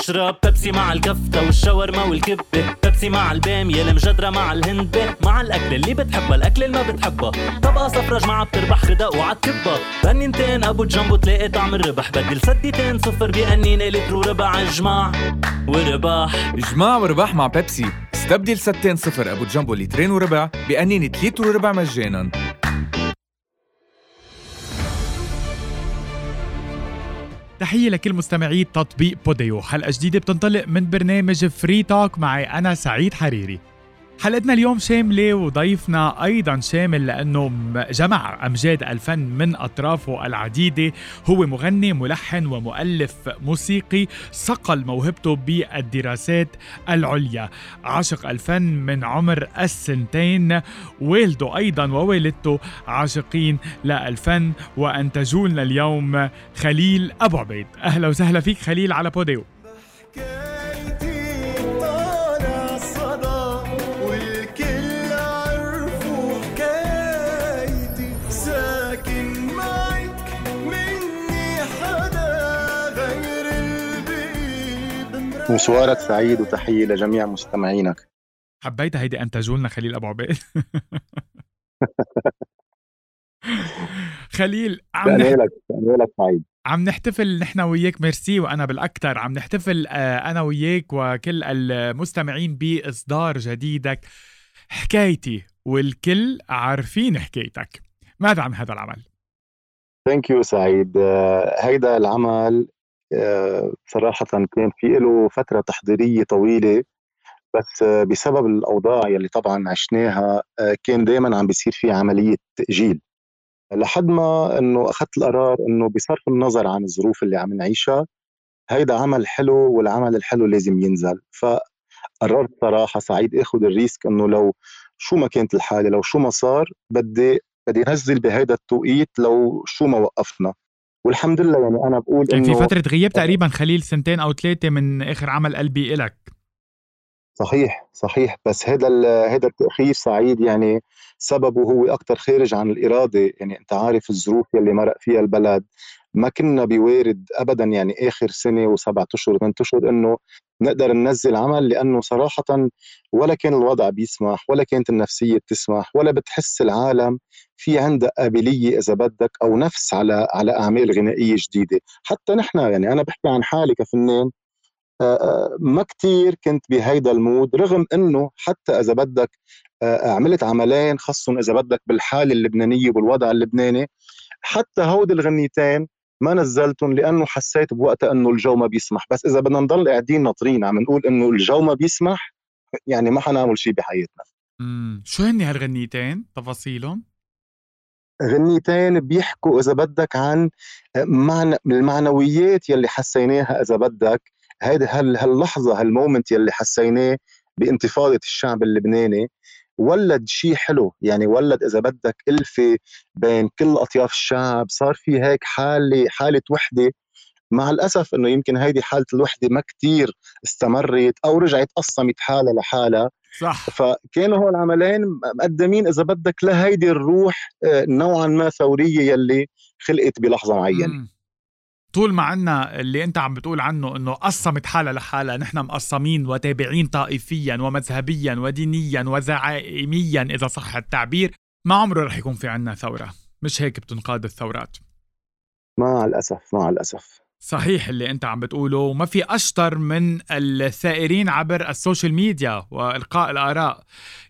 اشرب بيبسي مع الكفتة والشاورما والكبة. بيبسي مع البامية المجدرة مع الهندبة مع الأكل اللي بتحبها الأكل اللي ما بتحبها. طبقة صفرة جماعة بتربح غداء وعالكبة بنينتين أبو جنبو تلاقي طعم الربح. بدل سديتين صفر بأنينة لتر وربع اجمع ورباح إجماع ورباح مع بيبسي. استبدل ستين صفر أبو جنبو لترين وربع بأنينة لتر وربع مجانا. تحية لكل مستمعي تطبيق بوديو. حلقة جديدة بتنطلق من برنامج Free Talk معي أنا سعيد حريري. حلقتنا اليوم شاملة وضيفنا أيضا شامل لأنه جمع أمجاد الفن من أطرافه العديدة. هو مغني ملحن ومؤلف موسيقي صقل موهبته بالدراسات العليا. عاشق الفن من عمر السنتين. والده أيضا ووالدته عاشقين للفن. وأنتجوا لنا اليوم خليل أبو عبيد. أهلا وسهلا فيك خليل على بوديو. مشوارك سعيد وتحية لجميع مستمعينك. حبيت هيدي أنتجوا لنا خليل أبو عبيد. خليل عم لك لك سعيد؟ عم نحتفل نحن وياك ميرسي وأنا بالاكثر عم نحتفل آه، أنا وياك وكل المستمعين بإصدار جديدك حكايتي والكل عارفين حكايتك. ماذا عن هذا العمل؟ thank you سعيد. آه، هيدا العمل صراحة كان في له فترة تحضيرية طويلة بس آه، بسبب الأوضاع يلي طبعا عشناها آه، كان دائما عم بيصير في عملية تأجيل. لحد ما إنه أخذت القرار إنه بصرف النظر عن الظروف اللي عم نعيشها هيدا عمل حلو والعمل الحلو لازم ينزل. فقررت صراحة سعيد آخذ الريسك إنه لو شو ما كانت الحالة لو شو ما صار بدي بدي انزل بهيدا التوقيت لو شو ما وقفنا. والحمد لله يعني أنا بقول انه في فترة غياب تقريبا خليل سنتين أو ثلاثة من آخر عمل قلبي إلك. صحيح صحيح. بس هذا هذا التأخير سعيد يعني سببه هو أكثر خارج عن الإرادة. يعني أنت عارف الظروف يلي مرق فيها البلد. ما كنا بوارد ابدا يعني آخر سنة وسبعة أشهر ثمان أشهر إنه نقدر ننزل عمل لأنه صراحة ولا كان الوضع بيسمح ولا كانت النفسية بتسمح ولا بتحس العالم في عندها قابلية إذا بدك أو نفس على على أعمال غنائية جديدة. حتى نحن يعني أنا بحكي عن حالي كفنان ما كتير كنت بهيدا المود رغم إنه حتى إذا بدك عملت عملين خصهم إذا بدك بالحالة اللبنانية والوضع اللبناني حتى هودي الغنيتين ما نزلتهم لأنه حسيت بوقتها إنه الجو ما بيسمح. بس إذا بدنا نضل قاعدين ناطرين عم نقول إنه الجو ما بيسمح يعني ما حنعمل شيء بحياتنا. امم شو هن هالغنيتين؟ تفاصيلهم؟ غنيتين بيحكوا إذا بدك عن معنى المعنويات يلي حسيناها إذا بدك. هيدي هاللحظة هالمومنت يلي حسيناه بانتفاضة الشعب اللبناني. ولد شيء حلو. يعني ولد إذا بدك ألفة بين كل أطياف الشعب صار في هيك حالة حالة وحدة. مع الأسف إنه يمكن هيدي حالة الوحدة ما كتير استمرت أو رجعت قصمت حالها لحالها. صح. فكانوا هول العملين مقدمين إذا بدك لهيدي الروح آه، نوعا ما ثورية يلي خلقت بلحظة معينة. طول ما عنا اللي انت عم بتقول عنه انه قسمت حالها لحالها نحن مقسمين وتابعين طائفيا ومذهبيا ودينيا وزعائميا إذا صح التعبير ما عمره رح يكون في عنا ثورة مش هيك بتنقاد الثورات؟ مع الأسف مع الأسف. صحيح اللي أنت عم بتقوله وما في أشطر من الثائرين عبر السوشيال ميديا وإلقاء الآراء.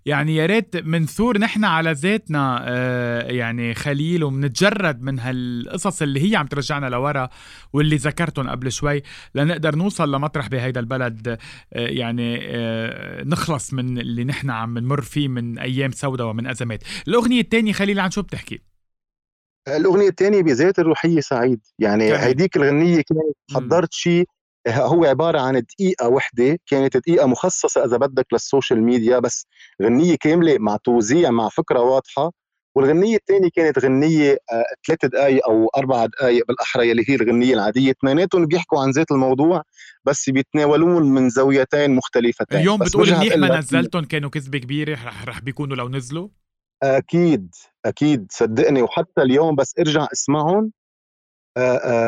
يعني يا ريت منثور نحن على ذاتنا آه، يعني خليل ومنتجرد من هالقصص اللي هي عم ترجعنا لورا واللي ذكرتهم قبل شوي لنقدر نوصل لمطرح بهيدا البلد آه، يعني آه، نخلص من اللي نحن عم نمر فيه من أيام سوداء ومن أزمات. الأغنية الثانية خليل عن شو بتحكي؟ الأغنية الثانية بذات الروحية سعيد. يعني هيديك الغنية كانت حضرت شيء هو عبارة عن دقيقة وحدة كانت دقيقة مخصصة إذا بدك للسوشيال ميديا بس غنية كاملة مع توزيع مع فكرة واضحة. والغنية الثانية كانت غنية آه، ثلاث دقائق أو أربع دقائق بالأحرى يلي هي الغنية العادية. اثنيناتهم بيحكوا عن ذات الموضوع بس بيتناولون من زاويتين مختلفتين. اليوم بتقول منيح ما نزلتهم كانوا كذبة كبيرة رح رح بيكونوا لو نزلوا؟ أكيد أكيد صدقني. وحتى اليوم بس ارجع اسمعهم.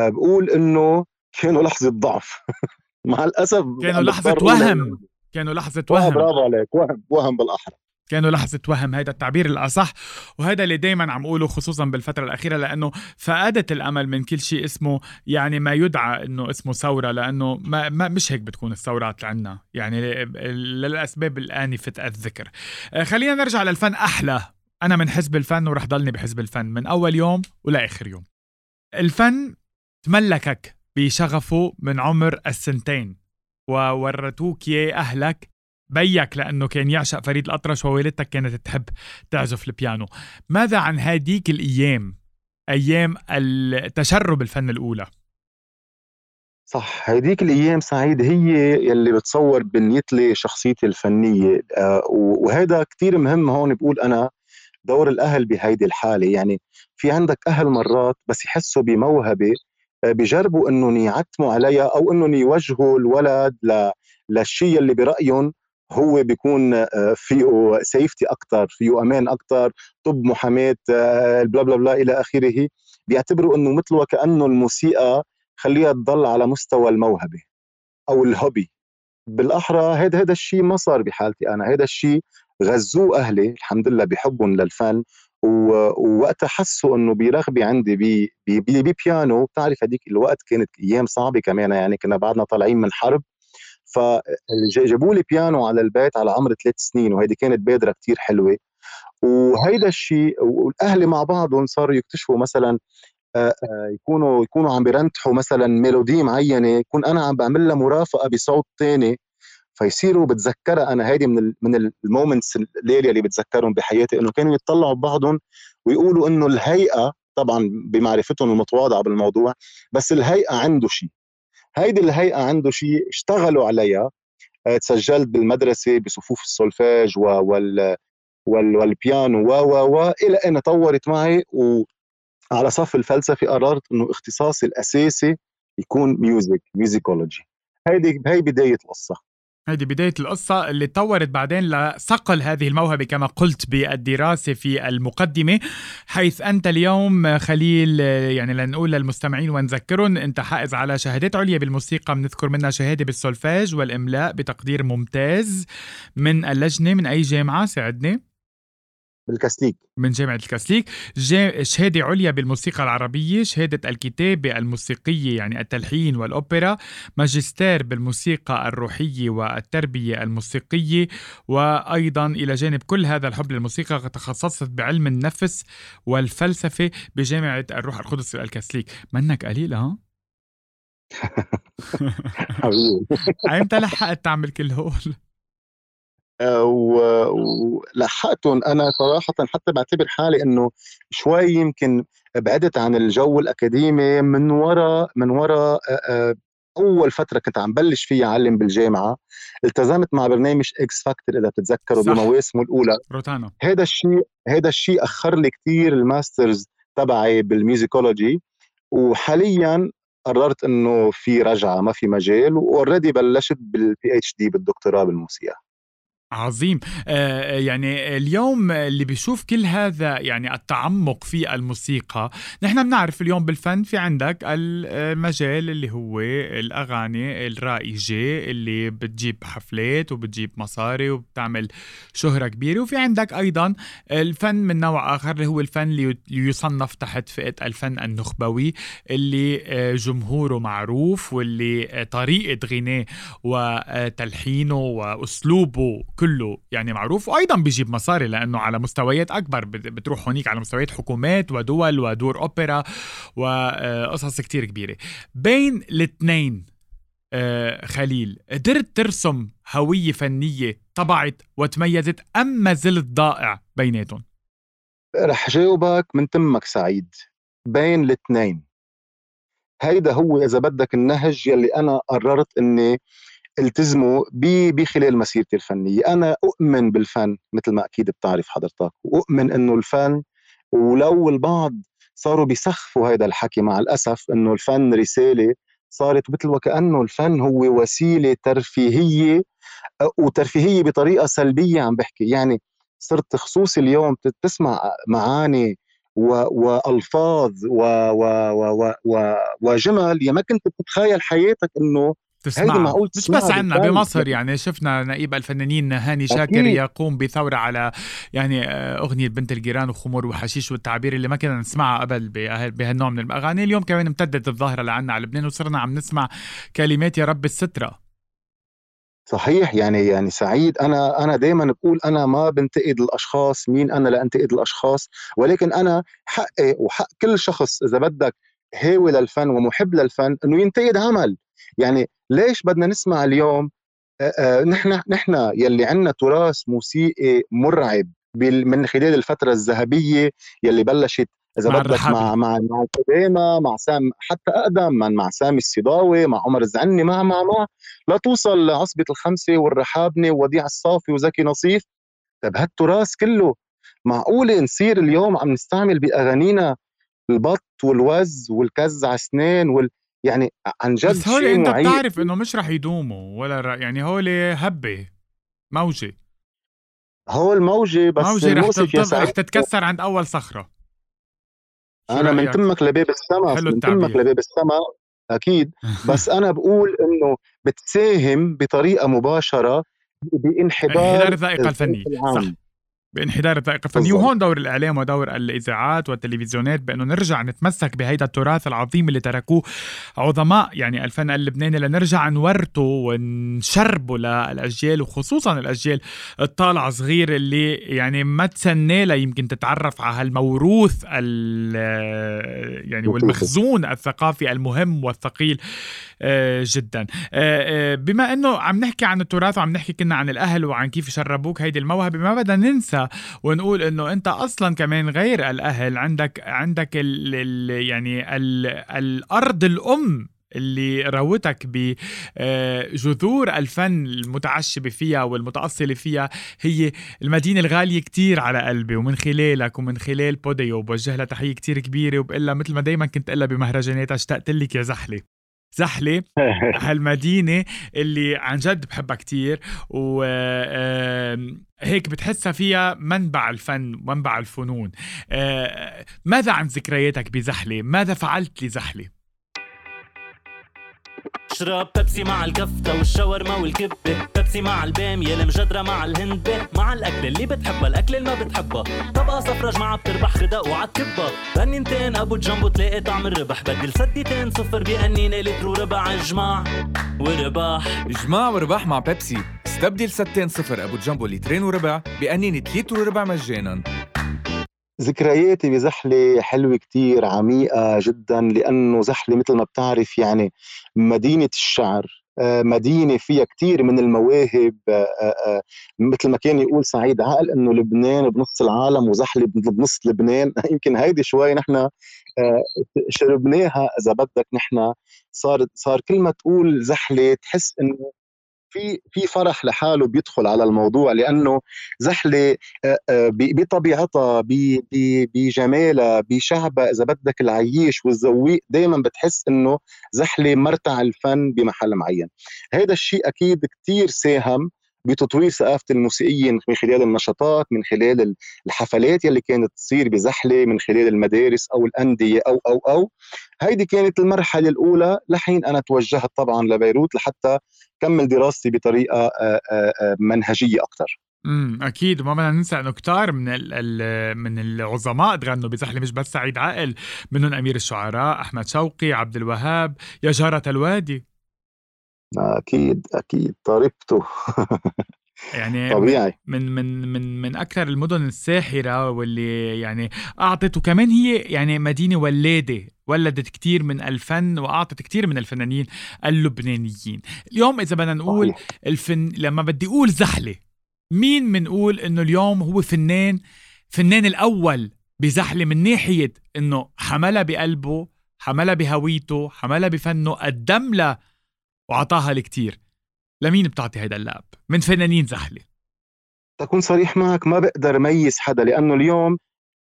بقول إنه كانوا لحظة ضعف. مع الأسف كانوا لحظة وهم. كانوا لحظة وهم. برافو عليك. وهم وهم بالأحرى. كانوا لحظة وهم. هيدا التعبير الأصح. وهذا اللي دايما عم أقوله خصوصا بالفترة الأخيرة لأنه فقدت الأمل من كل شيء اسمه يعني ما يدعى أنه اسمه ثورة لأنه ما, ما مش هيك بتكون الثورات عنا يعني للأسباب الآنفة الذكر. آه، خلينا نرجع للفن أحلى. أنا من حزب الفن ورح ضلني بحزب الفن من أول يوم ولآخر يوم. الفن تملكك بشغفه من عمر السنتين وورتوك يا أهلك بيك لأنه كان يعشق فريد الأطرش ووالدتك كانت تحب تعزف البيانو. ماذا عن هاديك الأيام أيام التشرب الفن الأولى؟ صح هذيك الأيام سعيد هي يلي بتصور بنيت لي شخصيتي الفنية. آه وهذا كتير مهم هون بقول أنا دور الأهل بهيدي الحالة. يعني في عندك أهل مرات بس يحسوا بموهبة آه بجربوا إنهم يعتموا عليها أو إنهم يوجهوا الولد ل... للشيء اللي برأيهم هو بيكون آه، فيه سيفتي أكثر فيه أمان أكثر طب محاماة آه، بلا بلا بلا إلى آخره. بيعتبروا إنه مثل وكأنه الموسيقى خليها تضل على مستوى الموهبة أو الهوبي بالأحرى هذا هذا الشيء ما صار بحالتي أنا. هذا الشيء غزوه أهلي الحمد لله بحبهم للفن ووقتها حسوا إنه برغبه عندي ببيانو بتعرف هذيك الوقت كانت أيام صعبة كمان يعني كنا بعدنا طالعين من حرب فجابوا لي بيانو على البيت على عمر ثلاث سنين وهيدي كانت بادرة كتير حلوة وهيدا الشيء والاهل مع بعضهم صاروا يكتشفوا مثلا يكونوا يكونوا عم بيرنتحوا مثلا ميلودي معينة يكون أنا عم بعمل لها مرافقة بصوت ثاني فيصيروا بتذكرها. أنا هيدي من من المومنتس الليلة اللي بتذكرهم بحياتي إنه كانوا يطلعوا ببعضهم ويقولوا إنه الهيئة طبعا بمعرفتهم المتواضعة بالموضوع بس الهيئة عنده شيء. هيدي الهيئة عنده شيء اشتغلوا عليها آه، تسجلت بالمدرسة بصفوف السولفاج وال وال والبيانو و و و إلى أن طورت معي. وعلى صف الفلسفة قررت إنه اختصاصي الأساسي يكون music musicology هيدي هي بداية القصة. هذه بداية القصة اللي تطورت بعدين لصقل هذه الموهبة كما قلت بالدراسة في المقدمة حيث أنت اليوم خليل يعني لنقول للمستمعين ونذكرهم أنت حائز على شهادات عليا بالموسيقى بنذكر منها شهادة بالسولفاج والإملاء بتقدير ممتاز من اللجنة من أي جامعة؟ ساعدني. بالكاسليك من جامعة الكاسليك شهادة عليا بالموسيقى العربية شهادة الكتابة الموسيقية يعني التلحين والأوبرا ماجستير بالموسيقى الروحية والتربية الموسيقية وأيضا إلى جانب كل هذا الحب للموسيقى تخصصت بعلم النفس والفلسفة بجامعة الروح القدس الكاسليك منك قليل ها؟ ايمتى لحقت تعمل كل هول؟ ولحقتهم أنا صراحة حتى بعتبر حالي إنه شوي يمكن بعدت عن الجو الأكاديمي من وراء من وراء أول فترة كنت عم بلش فيها أعلم بالجامعة. التزمت مع برنامج X Factor إذا بتتذكروا بمواسمه الأولى. روتانا. هذا الشيء هذا الشيء أخر لي كثير ال masters تبعي بال musicology وحاليا قررت إنه في رجعة ما في مجال و already بلشت بال PhD بالدكتوراه بالموسيقى. عظيم. آه يعني اليوم اللي بيشوف كل هذا يعني التعمق في الموسيقى نحن بنعرف اليوم بالفن في عندك المجال اللي هو الأغاني الرائجة اللي بتجيب حفلات وبتجيب مصاري وبتعمل شهرة كبيرة وفي عندك أيضا الفن من نوع آخر اللي هو الفن اللي يصنف تحت فئة الفن النخبوي اللي آه، جمهوره معروف واللي طريقة غناه وتلحينه وأسلوبه كله. يعني معروف وأيضا بيجيب مصاري لأنه على مستويات أكبر. بتروح هونيك على مستويات حكومات ودول ودور أوبرا وقصص كتير كبيرة. بين الاثنين آه، خليل قدرت ترسم هوية فنية طبعت وتميزت أم ما زلت ضائع بيناتهم؟ رح جاوبك من تمك سعيد. بين الاثنين. هيدا هو إذا بدك النهج يلي أنا قررت إني التزموا بخلال مسيرتي الفنية، أنا أؤمن بالفن مثل ما أكيد بتعرف حضرتك، وأؤمن إنه الفن ولو البعض صاروا بيسخفوا هذا الحكي مع الأسف إنه الفن رسالة صارت مثل وكأنه الفن هو وسيلة ترفيهية وترفيهية بطريقة سلبية عم بحكي. يعني صرت خصوصي اليوم تسمع معاني والفاظ و و و و وجمل. يا ما كنت بتتخيل حياتك إنه تسمع. مش بس عنا. بمصر يعني. شفنا نقيب الفنانين هاني شاكر أكيد. يقوم بثورة على يعني آه، أغنية بنت الجيران وخمور وحشيش والتعبير اللي ما كنا نسمعها قبل بهال- بهالنوع من الأغاني. اليوم كمان امتدت الظاهرة لعنا على لبنان وصرنا عم نسمع كلمات يا رب السترة. صحيح يعني يعني سعيد. أنا أنا دائما بقول أنا ما بنتقد الأشخاص. مين أنا لأنتقد الأشخاص؟ ولكن أنا حقي وحق كل شخص إذا بدك هاوي للفن ومحب للفن إنه ينتقد عمل. يعني ليش بدنا نسمع اليوم آه، آه، نحن نحن يلي عندنا تراث موسيقي مرعب من خلال الفترة الذهبية يلي بلشت إذا مع بدك. مع مع مع القدامى مع سام حتى أقدم من مع سامي السيضاوي مع عمر الزعني مع مع مع لا توصل لعصبة الخمسة والرحابنة ووديع الصافي وزكي نصيف طيب هالتراث كله معقولة نصير اليوم عم نستعمل بأغانينا البط والوز والكز على اسنان وال يعني عن جد بس هول شيء أنت معيب بتعرف إنه مش رح يدوموا ولا ر- يعني هول هبة موجة. هو الموجة بس موجة رح, تطب... رح تتكسر عند أول صخرة. شو أنا من؟ تمك لباب السما من تمك. لباب السما أكيد. بس أنا بقول إنه بتساهم بطريقة مباشرة بانحدار انحدار الفنية. العام. صح. بانحدار الذائقة الفنية. بالضبط. وهون دور الإعلام ودور الإذاعات والتلفزيونات بأنه نرجع نتمسك بهيدا التراث العظيم اللي تركوه عظماء يعني الفن اللبناني. لنرجع نورته ونشربه للأجيال وخصوصا الأجيال الطالعة صغير اللي يعني ما تسنى يمكن تتعرف على هالموروث ال- يعني والمخزون الثقافي المهم والثقيل جدا. آه، آه، بما إنه عم نحكي عن التراث وعم نحكي كنا عن الأهل وعن كيف شربوك هيدي الموهبة ما بدنا ننسى ونقول إنه أنت أصلا كمان غير الأهل عندك عندك ال ال يعني ال الأرض الأم اللي راوتك بجذور الفن المتعشبة فيها والمتأصلة فيها هي المدينة الغالية كتير على قلبي ومن خلالك ومن خلال بوديو بوجه لها تحية كتير كبيرة وبقول مثل ما دايما كنت قلها بمهرجانات اشتقت لك يا زحلة. زحلة هالمدينة اللي عن جد بحبها كتير وهيك بتحسها فيها منبع الفن ومنبع الفنون آه، ماذا عن ذكرياتك بزحلة؟ ماذا فعلت لزحلة؟ اشرب بيبسي مع الكفتة والشاورما والكبة. بيبسي مع البامية المجدرة مع الهندبة مع الأكل اللي بتحبها الأكل اللي ما بتحبها. طبقة صفرة جماعة بتربح خدق وعالكبة بنينتين أبو جنبو تلاقي طعم الربح. بدل سديتين صفر بأنينة لتر وربع اجمع ورباح إجماع ورباح مع بيبسي. استبدل ستين صفر أبو جامبو لترين وربع بقنينة لتر وربع مجانا. ذكرياتي بزحلة حلوة كتير عميقة جدا لأنه زحلة مثل ما بتعرف يعني مدينة الشعر آه، مدينة فيها كتير من المواهب آه، آه، مثل ما كان يقول سعيد عقل إنه لبنان بنص العالم وزحلة بنص لبنان. يمكن هيدي شوي نحن شربناها إذا بدك نحن. صار صار كل ما تقول زحلة تحس إنه في في فرح لحاله بيدخل على الموضوع لأنه زحلة آه، آه، بطبيعتها بجمالها بشعبها إذا بدك العيش والذويق دائما بتحس إنه زحلة مرتع الفن بمحل معين. هذا الشيء أكيد كتير ساهم بتطوير ثقافة الموسيقيين من خلال النشاطات من خلال ال- الحفلات يلي كانت تصير بزحلة من خلال المدارس أو الأندية أو أو أو. هيدي كانت المرحلة الأولى لحين أنا توجهت طبعا لبيروت لحتى كمل دراستي بطريقة آه، آه، آه، منهجية أكثر امم أكيد. وما بدنا ننسى إنه كتار من ال ال من العظماء تغنوا بزحلة مش بس سعيد عقل منهم أمير الشعراء أحمد شوقي عبد الوهاب يا جارة الوادي. أكيد أكيد. طربته يعني طبيعي. من من من من أكثر المدن الساحرة واللي يعني اعطت وكمان هي يعني مدينة ولادة ولدت كتير من الفن وأعطت كتير من الفنانين اللبنانيين. اليوم إذا بدنا نقول صحيح. الفن لما بدي أقول زحلة مين منقول إنه اليوم هو فنان فنان الأول بزحلة من ناحية إنه حملها بقلبه حملها بهويته حملها بفنه قدم لها وعطاها الكتير لمين بتعطي هيدا اللقب من فنانين زحلة. تكون صريح معك ما بقدر ميز حدا لأنه اليوم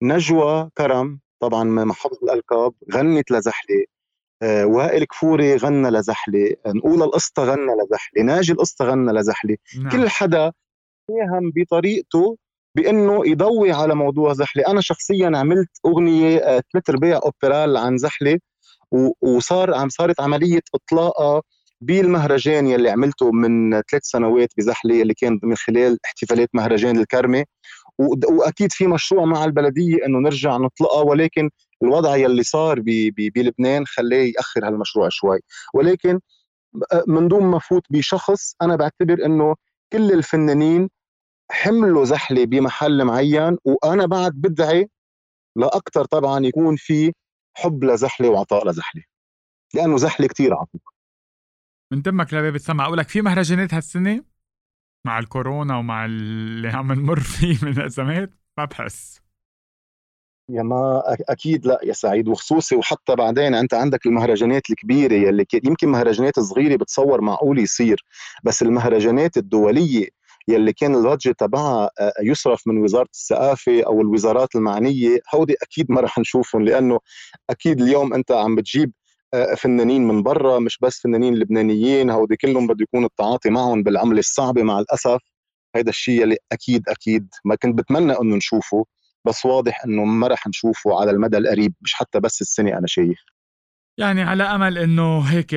نجوى كرم طبعا مع حفظ الألقاب غنت لزحلة. آه، وائل كفوري غنى لزحلة. نقول القسطى غنى لزحلة. ناجي القسطى غنى لزحلة. نعم. كل حدا ساهم بطريقته بأنه يضوي على موضوع زحلة. أنا شخصيا عملت أغنية آه، ثلاث ارباع أوبرال عن زحلة وصار عم صارت عملية اطلاقها بالمهرجان يلي عملته من ثلاث سنوات بزحلة اللي كان من خلال احتفالات مهرجان الكرمة. وأكيد في مشروع مع البلدية إنه نرجع نطلقها ولكن الوضع يلي صار بلبنان خلاه يأخر هالمشروع شوي. ولكن من دون ما فوت بشخص أنا بعتبر إنه كل الفنانين حملوا زحلة بمحل معين وأنا بعد بدعي لاكثر طبعا يكون في حب لزحلة وعطاء لزحلة. لأنه زحلة كثير عطوك من دمك لباب السما أقول لك في مهرجانات هالسنة مع الكورونا ومع اللي عم نمر فيه من ازمات ما بحس. يا ما أكيد لا يا سعيد. وخصوصي وحتى بعدين أنت عندك المهرجانات الكبيرة يلي يمكن مهرجانات صغيرة بتصور معقول يصير بس المهرجانات الدولية يلي كان البادجت تبعها يصرف من وزارة الثقافة أو الوزارات المعنية هودي أكيد ما رح نشوفهم لأنه أكيد اليوم أنت عم بتجيب فنانين من برا مش بس فنانين لبنانيين. هودي كلهم بده يكون التعاطي معهم بالعمله الصعبه مع الأسف. هيدا الشيء اللي أكيد أكيد ما كنت بتمنى إنه نشوفه بس واضح إنه ما رح نشوفه على المدى القريب مش حتى بس السنة أنا شايف. يعني على أمل إنه هيك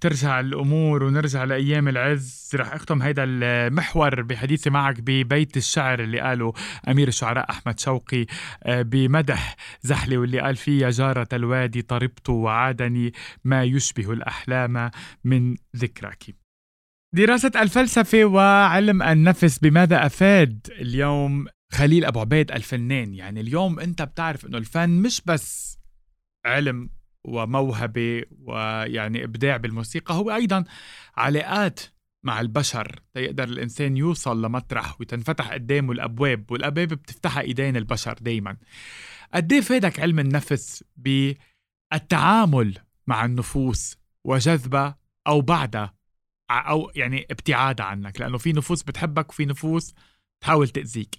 ترجع الأمور ونرجع لأيام العز رح أختم هيدا المحور بحديثي معك ببيت الشعر اللي قاله أمير الشعراء أحمد شوقي آه، بمدح زحلة واللي قال فيه يا جارة الوادي طربت وعادني ما يشبه الأحلام من ذكرك. دراسة الفلسفة وعلم النفس بماذا أفاد اليوم خليل أبو عبيد الفنان؟ يعني اليوم أنت بتعرف أنه الفن مش بس علم وموهبة ويعني إبداع بالموسيقى هو أيضا علاقات مع البشر تيقدر الإنسان يوصل لمطرح وتنفتح قدامه الأبواب والأبواب بتفتحها إيدين البشر دايما. قد فادك علم النفس بالتعامل مع النفوس وجذبها أو بعدها أو يعني ابتعادها عنك؟ لأنه في نفوس بتحبك وفي نفوس تحاول تأذيك.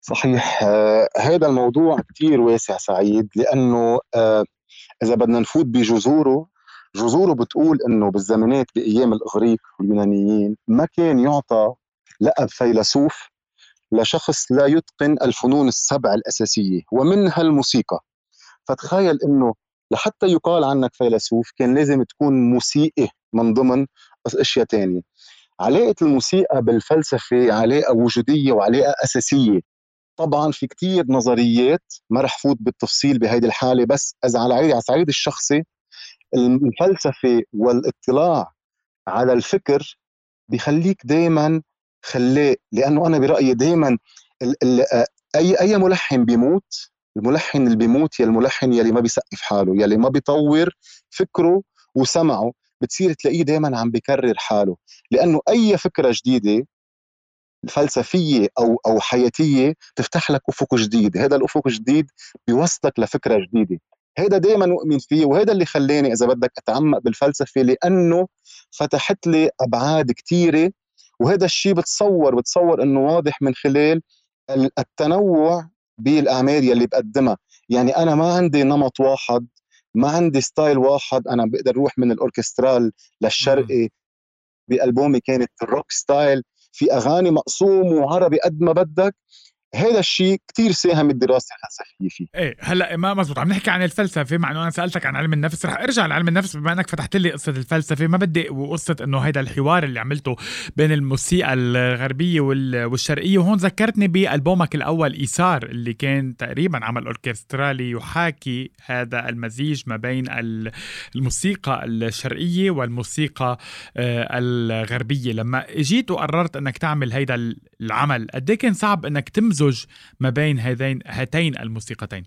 صحيح. آه هذا الموضوع كثير واسع سعيد لأنه آه إذا بدنا نفوت بجذوره جذوره بتقول إنه بالزمانات بأيام الإغريق واليونانيين ما كان يعطى لقب فيلسوف لشخص لا يتقن الفنون السبع الأساسية ومنها الموسيقى. فتخيل إنه لحتى يقال عنك فيلسوف كان لازم تكون موسيقي من ضمن أشياء تانية. علاقة الموسيقى بالفلسفة علاقة وجودية وعلاقة أساسية. طبعا في كتير نظريات ما رح فوت بالتفصيل بهيدي الحالة بس إذا على على صعيد الشخصي الفلسفه والاطلاع على الفكر بخليك دائما خلاق لأنه أنا برأيي دائما اي أي ملحن بيموت الملحن اللي بيموت يا الملحن يلي ما بيسقف حاله يلي ما بيطور فكره وسمعه بتصير تلاقيه دائما عم بكرر حاله لأنه أي فكرة جديدة فلسفية أو أو حياتية تفتح لك أفق جديد. هذا الأفق الجديد بيوصلك لفكرة جديدة. هذا دائما اؤمن فيه وهذا اللي خلاني إذا بدك أتعمق بالفلسفة لأنه فتحت لي أبعاد كثيره وهذا الشيء بتصور بتصور إنه واضح من خلال التنوع بالأعمال يلي بقدمها. يعني أنا ما عندي نمط واحد ما عندي style واحد أنا بقدر أروح من ال orchestral للشرقي. بألبومي كانت ال rock style. في أغاني مقسوم وعربي قد ما بدك هذا الشيء كتير ساهم الدراسة الفلسفية فيه. إيه هلأ ما مزبوط. عم نحكي عن الفلسفة مع إنه أنا سألتك عن علم النفس رح أرجع لعلم النفس. بما إنك فتحت لي قصة الفلسفة ما بدي وقصة إنه هيدا الحوار اللي عملته بين الموسيقى الغربية والشرقية. وهون ذكرتني بألبومك الأول إيثار اللي كان تقريبا عمل أوركسترالي يحاكي هذا المزيج ما بين الموسيقى الشرقية والموسيقى آه، الغربية. لما جيت وقررت إنك تعمل هيدا العمل. قد إيه كان صعب إنك تمزج ما بين هذين هاتين الموسيقتين؟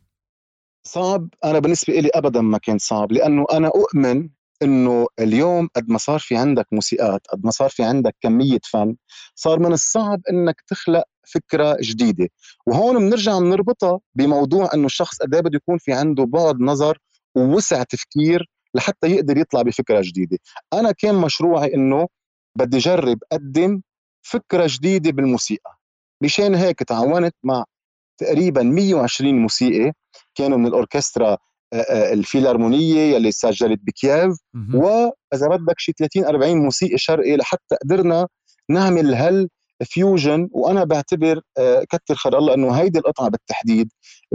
صعب. أنا بالنسبة لي ابدا ما كان صعب لأنه أنا أؤمن إنه اليوم قد ما صار في عندك موسيقات قد ما صار في عندك كمية فن صار من الصعب إنك تخلق فكرة جديدة. وهون بنرجع بنربطها بموضوع إنه الشخص قد إيه بده يكون في عنده بعد نظر ووسع تفكير لحتى يقدر يطلع بفكرة جديدة. أنا كان مشروعي إنه بدي أجرب أقدم فكرة جديدة بالموسيقى. مشان هيك تعاونت مع تقريبا 120 موسيقي كانوا من الأوركسترا الفيلارمونية يلي سجلت بكييف. واذا بدك شي 30 40 موسيقي شرقي لحتى قدرنا نعمل هال فيوجن وأنا بعتبر كتر خير الله إنه هيدي القطعة بالتحديد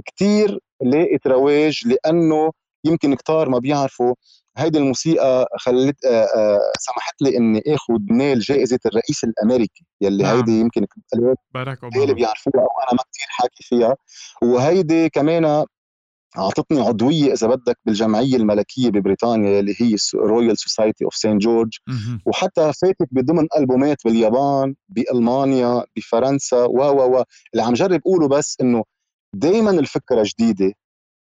كتير لاقت رواج لأنه يمكن كتار ما بيعرفوا هيدي الموسيقى خلت آه، آه، سمحت لي إني آخذ نيل جائزة الرئيس الأمريكي يلي نعم. هيدي يمكن باراك اللي اوباما بيعرفوها أو أنا ما كثير حاكي فيها. وهيدي كمان أعطتني عضوية إذا بدك بالجمعية الملكية ببريطانيا اللي هي Royal Society of Saint George. وحتى فاتت بضمن ألبومات باليابان بألمانيا بفرنسا و و و. اللي عم جرب أقوله بس إنه دائما الفكرة جديدة.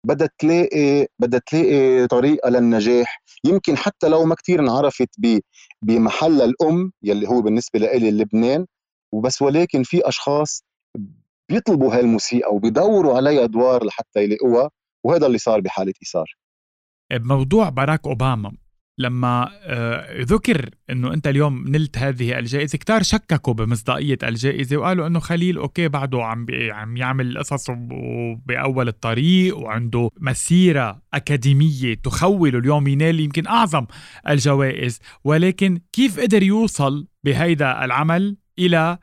بدها تلاقي بدها تلاقي طريقة للنجاح. يمكن حتى لو ما كثير انعرفت ب- بمحلها الأم يلي هو بالنسبة لإلي لبنان وبس ولكن في أشخاص بيطلبوا هاي الموسيقى وبيدوروا عليها أدوار لحتى يلاقوها وهذا اللي صار بحالة إيثار. بموضوع باراك أوباما لما آه، ذكر إنه أنت اليوم نلت هذه الجائزة كتار شككوا بمصداقية الجائزة وقالوا إنه خليل okay بعده عم عم يعمل قصص باول الطريق وعنده مسيرة أكاديمية تخول اليوم ينال يمكن أعظم الجوائز. ولكن كيف قدر يوصل بهيدا العمل إلى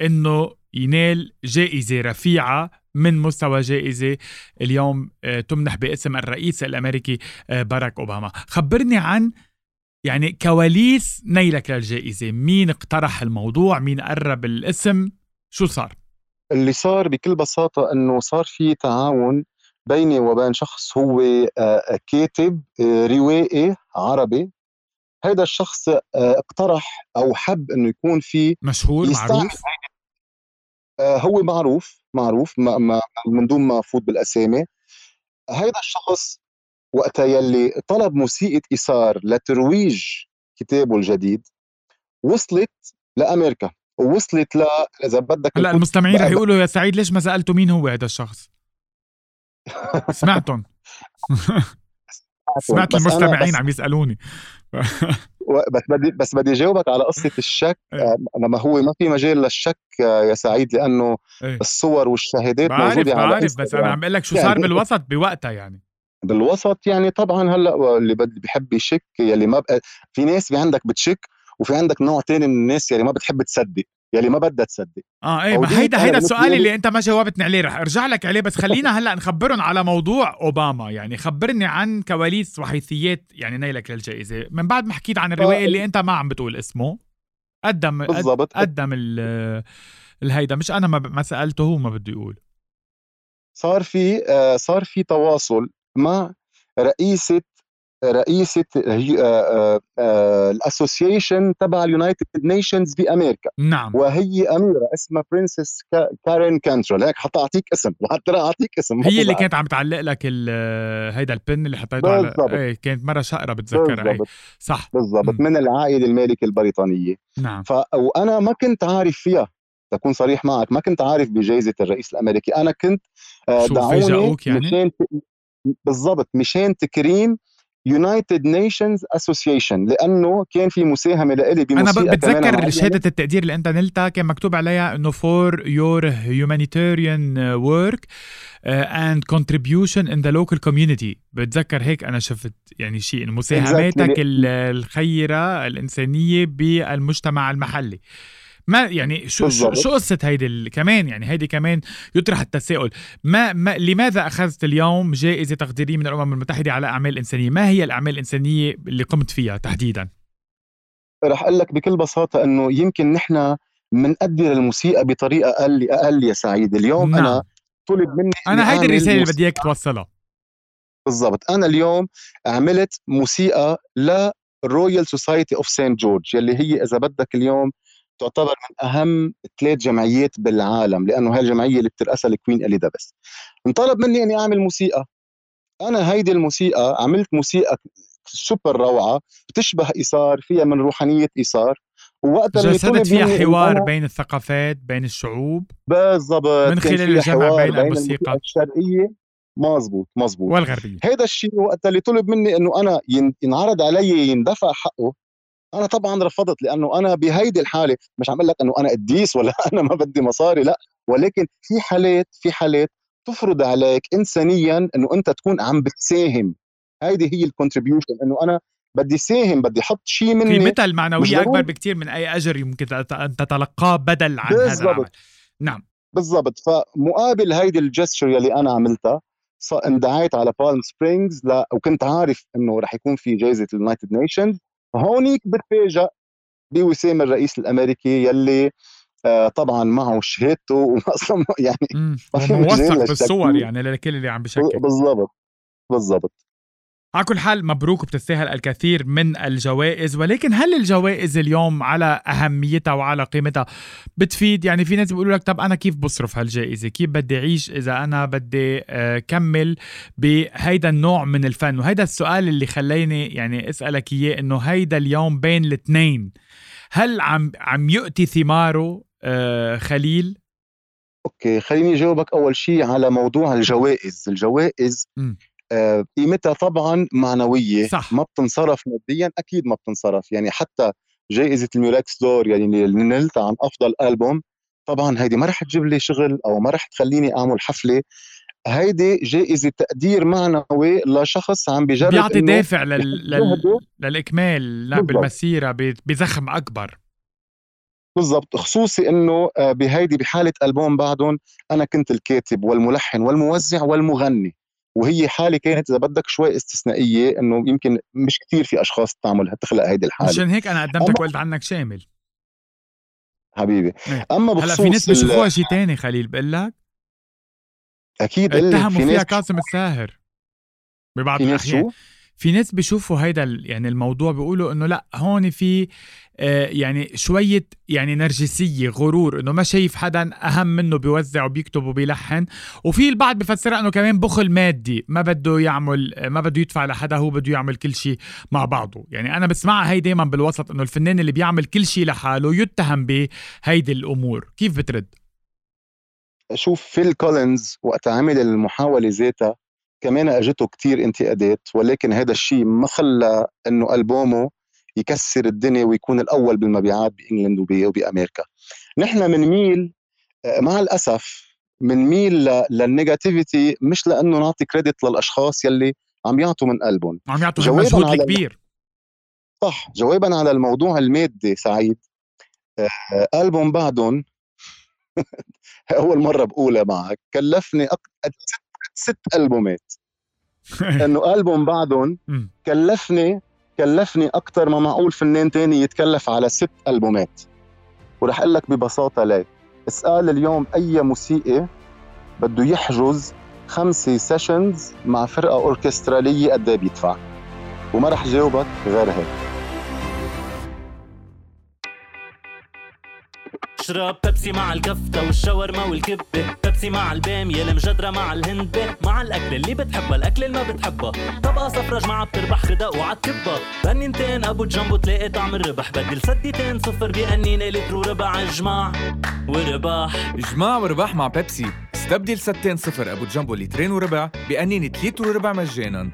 إنه ينال جائزة رفيعة من مستوى جائزة اليوم آه، تمنح باسم الرئيس الأمريكي آه، باراك أوباما. خبرني عن يعني كواليس نيلك للجائزة. مين اقترح الموضوع؟ مين قرب الاسم؟ شو صار؟ اللي صار بكل بساطة إنه صار في تعاون بيني وبين شخص هو آه، كاتب روائي عربي. هذا الشخص اقترح أو حب إنه يكون في مشهور معروف؟ هو معروف. معروف ما ما من دون ما أفوت بالأسامي. هيدا الشخص وقتها يلي طلب موسيقى إيثار لترويج كتابه الجديد وصلت لأمريكا ووصلت ل إذا بدك هلأ المستمعين رح يقولوا يا سعيد ليش ما سألتوا مين هو هذا الشخص؟ سمعتهم. سمعت بس المستمعين بس- عم يسألوني بس بدي بس بدي جاوبك على قصة الشك إيه. آه، لما هو ما في مجال للشك آه، يا سعيد لأنه إيه. الصور والشهادات بعرف موجودة على بعرف بس إنستغرام. أنا عم بقول لك شو يعني صار. بالوسط بوقتها يعني بالوسط يعني طبعا هلأ اللي بحب يشك يلي ما بقى في ناس في عندك بتشك وفي عندك نوع تاني من الناس يلي ما بتحب تصدق يلي ما بدها تصدق. آه إيه ما هيدا هيدا السؤال لي- اللي أنت ما جاوبتني عليه رح أرجع لك عليه بس خلينا هلأ نخبرهم على موضوع أوباما. يعني خبرني عن كواليس وحيثيات يعني نيلك للجائزة. من بعد ما حكيت عن الروائي اللي أنت ما عم بتقول اسمه قدم قد- بالضبط. قدم ال- الهيدا. مش أنا ما سألته هو ما بده يقول. صار في آه، صار في تواصل مع رئيسة رئيسة ال association تبع ال United Nations بأمريكا. نعم. وهي أميرة اسمها princess كارين كانترول هيك حتى أعطيك اسم. حتى أعطيك اسم هي اللي كانت عم تعلق لك هيدا ال pin اللي حطيته على. إيه كانت مرة شقرة بتذكرها. إيه صح. بالضبط. من العائلة المالكه البريطانية. نعم. ف وأنا ما كنت عارف فيها تكون صريح معك ما كنت عارف بجائزة الرئيس الأمريكي. أنا كنت آه، دعوني يعني؟ مشان بالضبط مشان تكريم United Nations Association لأنه كان في مساهمة لإلي أنا بموسيقى كمان بتذكر. شهادة التقدير اللي أنت نلتها كان مكتوب عليها إنه for your humanitarian work and contribution in the local community بتذكر هيك أنا شفت يعني شيء مساهماتك Exactly. ال- الخيرة الإنسانية بالمجتمع المحلي ما يعني شو شو, بالضبط. شو قصة هيدي كمان؟ يعني هيدي كمان يطرح التساؤل. ما, ما لماذا أخذت اليوم جائزة تقديرية من الأمم المتحدة على أعمال إنسانية؟ ما هي الأعمال الإنسانية اللي قمت فيها تحديدا؟ رح أقول لك بكل بساطة إنه يمكن نحن بنقدر الموسيقى بطريقة أقل أقل يا سعيد. اليوم نعم. أنا طلب مني أنا هيدي الرسالة اللي بدي إياك توصلها. بالضبط. أنا اليوم عملت موسيقى لل Royal Society of Saint George يلي هي إذا بدك اليوم تعتبر من أهم ثلاث جمعيات بالعالم لأنه هاي الجمعية اللي بترأسها ال Queen اليزابيث انطلب مني أني أعمل موسيقى. أنا هيدي الموسيقى عملت موسيقى سوبر روعة بتشبه إيثار فيها من روحانية إيثار. ووقتها اللي جسدت طلب فيها حوار بين الثقافات بين الشعوب؟ بالضبط من خلال الجمع حوار بين الموسيقى. الشرقية. مزبوط مزبوط والغربية. هذا الشيء وقت اللي طلب مني إنه أنا ين- ينعرض علي يندفع حقه أنا طبعا رفضت لأنه أنا بهيدي الحالة مش عم لك إنه أنا قديس ولا أنا ما بدي مصاري لا. ولكن في حالات في حالات تفرض عليك انسانيا إنه أنت تكون عم بتساهم. هيدي هي ال contribution إنه أنا بدي ساهم بدي أحط شيء مني قيمتها المعنويه. أكبر بكثير من أي أجر يمكن أن تتلقاه بدل عن هذا بالضبط. العمل. نعم. بالضبط. فمقابل هيدي ال gesture يلي أنا عملتها اندعيت على بالم سبرينجز وكنت عارف إنه رح يكون في جائزة ال United Nations هونيك بتفاجئ بوسام الرئيس الأمريكي يلي آه طبعا معه شهادته واصلا يعني موثق بالصور يعني لكل اللي عم بشكل بالضبط بالضبط. على كل حال مبروك وبتستاهل الكثير من الجوائز ولكن هل الجوائز اليوم على أهميتها وعلى قيمتها بتفيد؟ يعني في ناس بيقولوا لك طب أنا كيف بصرف هالجائزة؟ كيف بدي أعيش إذا أنا بدي آه، كمل بهيدا النوع من الفن؟ وهيدا السؤال اللي خليني يعني أسألك إياه إنه هيدا اليوم بين الاثنين هل عم عم يؤتي ثماره آه، خليل؟ okay خليني أجاوبك أول شيء على موضوع الجوائز الجوائز م. آه، قيمتها طبعا معنوية صح. ما بتنصرف ماديا أكيد ما بتنصرف. يعني حتى جائزه ال Muse d'Or يعني اللي نلتها عن أفضل ألبوم طبعا هيدي ما رح تجيب لي شغل أو ما رح تخليني أعمل حفلة. هيدي جائزة تقدير معنوي لشخص عم بيجرب بيعطي دافع لل... لل... للإكمال لا بالمسيرة بزخم أكبر. بالضبط. خصوصي إنه آه، بهيدي بحالة ألبوم بعدهم أنا كنت الكاتب والملحن والموزع والمغني. وهي حالة كانت إذا بدك شوي استثنائية إنه يمكن مش كثير في أشخاص تعمل تخلق هيدي الحالة. مشان هيك أنا قدمتك وقلت عنك شامل. حبيبي. إيه. أما بخصوص هلأ في ناس بيشوفوها شيء ثاني خليل بقول لك؟ أكيد اتهموا فيها كاظم الساهر ببعض الأحيان. في ناس بيشوفوا هيدا يعني الموضوع بيقولوا إنه لأ هون في آه يعني شوية يعني نرجسية غرور إنه ما شايف حدا أهم منه بيوزع وبيكتب وبيلحن. وفي البعض بفسرها إنه كمان بخل مادي ما بده يعمل ما بده يدفع لحدا هو بده يعمل كل شيء مع بعضه. يعني أنا بسمعها هي دايما بالوسط إنه الفنان اللي بيعمل كل شيء لحاله يتهم بهيدي الأمور. كيف بترد؟ شوف فيل كولينز وقت عمل المحاولة ذاتها كمان اجته كتير انتقادات ولكن هذا الشيء ما خلى إنه ألبومه يكسر الدنيا ويكون الأول بالمبيعات ب England وبأمريكا. نحن بنميل آه، مع الأسف بنميل لل negativity مش لأنه نعطي credit للأشخاص يلي عم يعطوا من قلبهم عم يعطوا مجهود كبير. صح جوابا على الموضوع المادي سعيد. آه، ألبوم بعدهم أول مرة بقولها معك كلفني ست ست ألبومات. إنه ألبوم بعدهم كلفني كلفني أكثر ما معقول فنان تاني يتكلف على ست ألبومات. ورح أقول لك ببساطة ليه. اسأل اليوم أي موسيقي بده يحجز خمسة سيشنز مع فرقة أوركسترالية قد إيه بيدفع. وما رح جاوبك غير هيك. اشرب بيبسي مع الكفتة والشاورما والكبة. بيبسي مع البامية المجدرة مع الهندبة مع الأكل اللي بتحبها الأكل اللي ما بتحبها. طبقة صفرة جماعة بتربح خدق وعالكبة بنينتين أبو جنبو تلاقي طعم الربح. بدل سديتين صفر بأنينة لتر وربع إجماع. ورباح إجماع ورباح مع بيبسي. استبدل ستين صفر أبو جنبو لترين وربع بأنينة لتر وربع مجانا.